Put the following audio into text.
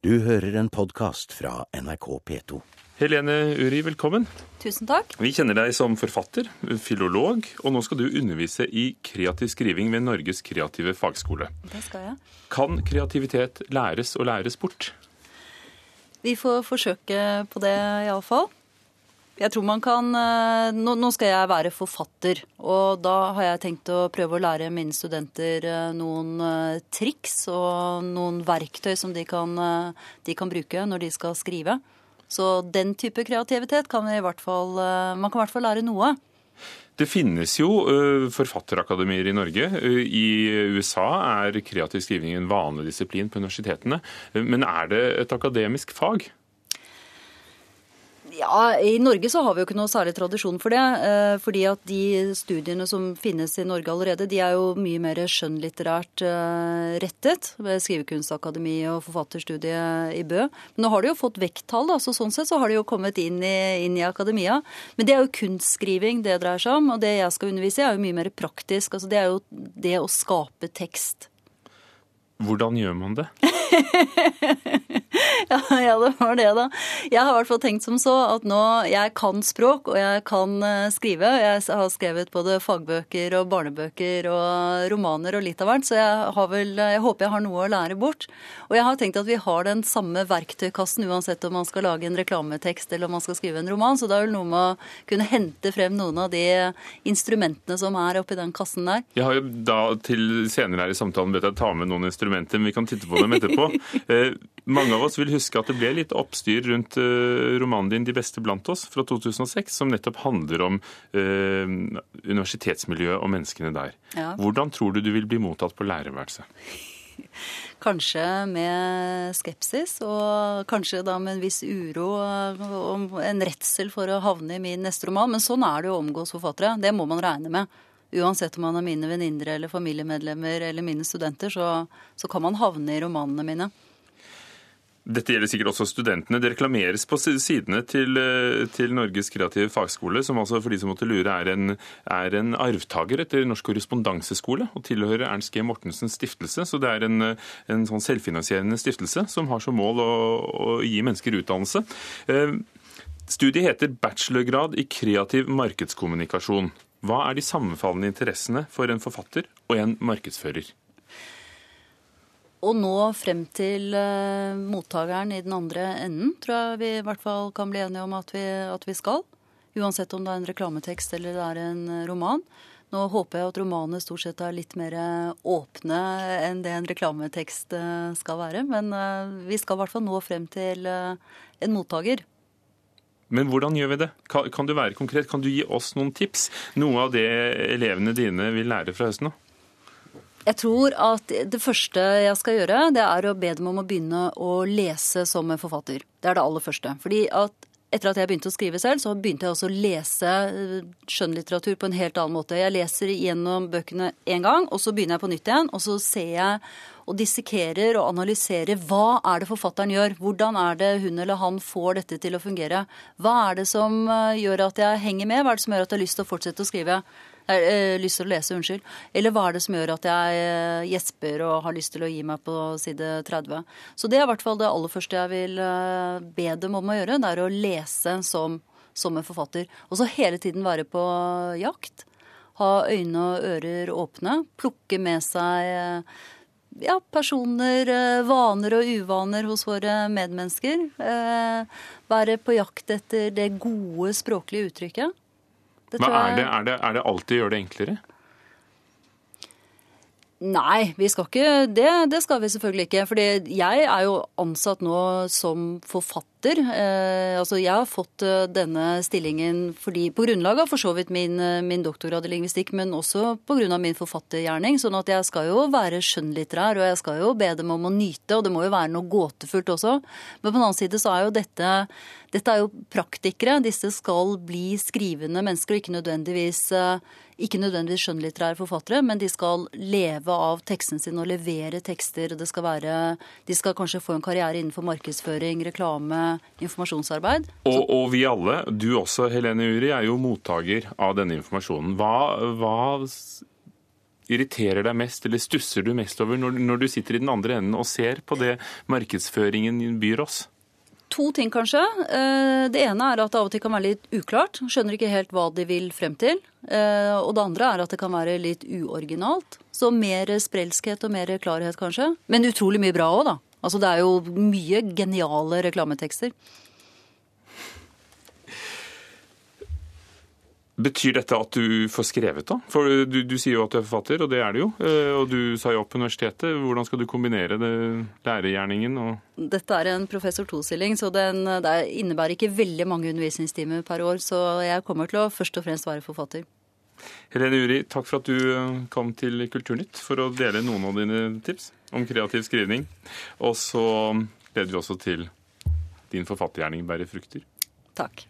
Du hører en podkast fra NRK P2. Helene Uri, velkommen. Tusen takk. Vi kjenner deg som forfatter, filolog, og nå skal du undervise i kreativ skriving ved Norges kreative fagskole. Det skal jeg. Kan kreativitet læres og læres bort? Vi får forsøke på det, iallfall. Jeg tror man kan eh, nå, skal jeg være forfatter, og da har jeg tenkt å prøve å lære mine studenter eh, noen eh, triks og noen verktøy som de kan, de kan bruke når de skal skrive. Så den type kreativitet kan vi i hvert fall Man kan i hvert fall lære noe. Det finnes jo forfatterakademier i Norge. I USA er kreativ skriving en vanlig disiplin på universitetene. Men er det et akademisk fag? Ja, I Norge så har vi jo ikke noe særlig tradisjon for det. Eh, fordi at de studiene som finnes i Norge allerede, de er jo mye mer skjønnlitterært eh, rettet. Ved Skrivekunstakademi og forfatterstudiet i Bø. Men nå har de jo fått vekttall, så sånn sett så har de jo kommet inn i, inn i akademia. Men det er jo kunstskriving det dreier seg om. Og det jeg skal undervise i er jo mye mer praktisk. Altså det er jo det å skape tekst. Hvordan gjør man det? ja, ja, det var det, da. Jeg har i hvert fall tenkt som så at nå jeg kan språk, og jeg kan eh, skrive. Jeg har skrevet både fagbøker og barnebøker og romaner og litt av hvert, så jeg, har vel, jeg håper jeg har noe å lære bort. Og jeg har tenkt at vi har den samme verktøykassen uansett om man skal lage en reklametekst eller om man skal skrive en roman, så det er vel noe med å kunne hente frem noen av de instrumentene som er oppi den kassen der. Jeg har jo da til senere her i samtalen bedt deg ta med noen instrumenter instrumenter, men vi kan titte på dem etterpå. Eh, mange av oss vil huske at det ble litt oppstyr rundt eh, romanen din 'De beste blant oss' fra 2006, som nettopp handler om eh, universitetsmiljøet og menneskene der. Ja. Hvordan tror du du vil bli mottatt på lærerværelset? Kanskje med skepsis, og kanskje da med en viss uro og en redsel for å havne i min neste roman. Men sånn er det å omgås forfattere. Det må man regne med uansett om man er mine venninner eller familiemedlemmer eller mine studenter, så, så kan man havne i romanene mine. Dette gjelder sikkert også studentene. Det reklameres på sidene til, eh, til, Norges kreative fagskole, som altså for de som måtte lure er en, er en arvtaker etter Norsk korrespondanseskole og tilhører Ernst G. Mortensens stiftelse. Så det er en, en sånn selvfinansierende stiftelse som har som mål å, å gi mennesker utdannelse. Eh, studiet heter bachelorgrad i kreativ markedskommunikasjon. Hva er de sammenfallende interessene for en forfatter og en markedsfører? Å nå frem til uh, mottakeren i den andre enden tror jeg vi i hvert fall kan bli enige om at vi, at vi, skal. Uansett om det er en reklametekst eller det er en uh, roman. Nå håper jeg at romanene stort sett er litt mer åpne enn det en reklametekst skal være. Men vi skal i hvert fall nå frem til en mottaker. Men hvordan gjør vi det? Kan, du være konkret? Kan du gi oss noen tips? Noe av det elevene dine vil lære fra høsten av? Jeg tror at det første jeg skal gjøre, det er å be dem om å begynne å lese som en forfatter. Det er det aller første. Fordi at etter at jeg begynte å skrive selv, så begynte jeg også å lese eh, skjønnlitteratur på en helt annen måte. Jeg leser gjennom bøkene én gang, og så begynner jeg på nytt igjen. Og så ser jeg og dissekerer og analyserer hva er det forfatteren gjør. Hvordan er det hun eller han får dette til å fungere. Hva er det som eh, gjør at jeg henger med? Hva er det som gjør at jeg har lyst til å fortsette å skrive? eh, lyst til å lese, unnskyld. Eller hva er det som gjør at jeg eh, gjesper og har lyst til å gi meg på side 30. Så det er i hvert fall det aller første jeg vil be dem om å gjøre. Det er å lese som, som en forfatter. Og så hele tiden være på jakt. Ha øyne og ører åpne. Plukke med seg ja, personer, vaner og uvaner hos våre medmennesker. Eh, være på jakt etter det gode språklige uttrykket. Men er det, er, det, er det alltid gjør det enklere? Nei, vi skal ikke det. Det skal vi selvfølgelig ikke. Fordi jeg er jo ansatt nå som forfatter. Eh, altså jeg har fått eh, denne stillingen fordi, på grunnlag av for så vidt min, eh, min doktorgrad i lingvistikk, men også pga. min forfattergjerning. Sånn at jeg skal jo være skjønnlitterær, og jeg skal jo be dem om å nyte, og det må jo være noe gåtefullt også. Men på den annen side så er jo dette dette er jo praktikere. Disse skal bli skrivende mennesker, og ikke nødvendigvis, eh, ikke nødvendigvis skjønnlitterære forfattere, men de skal leve av tekstene sine og levere tekster. Det skal være, de skal kanskje få en karriere innenfor markedsføring, reklame, informasjonsarbeid. Og, og vi alle, du også Helene Uri, er jo mottaker av denne informasjonen. Hva, hva irriterer deg mest, eller stusser du mest over når, når du sitter i den andre enden og ser på det markedsføringen byr oss? To ting, kanskje. Eh, det ene er at det av og til kan være litt uklart. Skjønner ikke helt hva de vil frem til. Eh, og det andre er at det kan være litt uoriginalt. Så mer sprelskhet og mer klarhet, kanskje. Men utrolig mye bra òg, da. Altså det er jo mye geniale reklametekster. Betyr dette at du får skrevet, da? For du, du, sier jo at du er forfatter, og det er du jo. Eh, og du sa jo opp universitetet. Hvordan skal du kombinere det, lærergjerningen og Dette er en professor to-stilling, så den, det innebærer ikke veldig mange undervisningstimer per år. Så jeg kommer til å først og fremst være forfatter. Helene Uri, takk for at du eh, kom til Kulturnytt for å dele noen av dine tips om kreativ skrivning. Og så leder vi også til din forfattergjerning bærer frukter. Takk.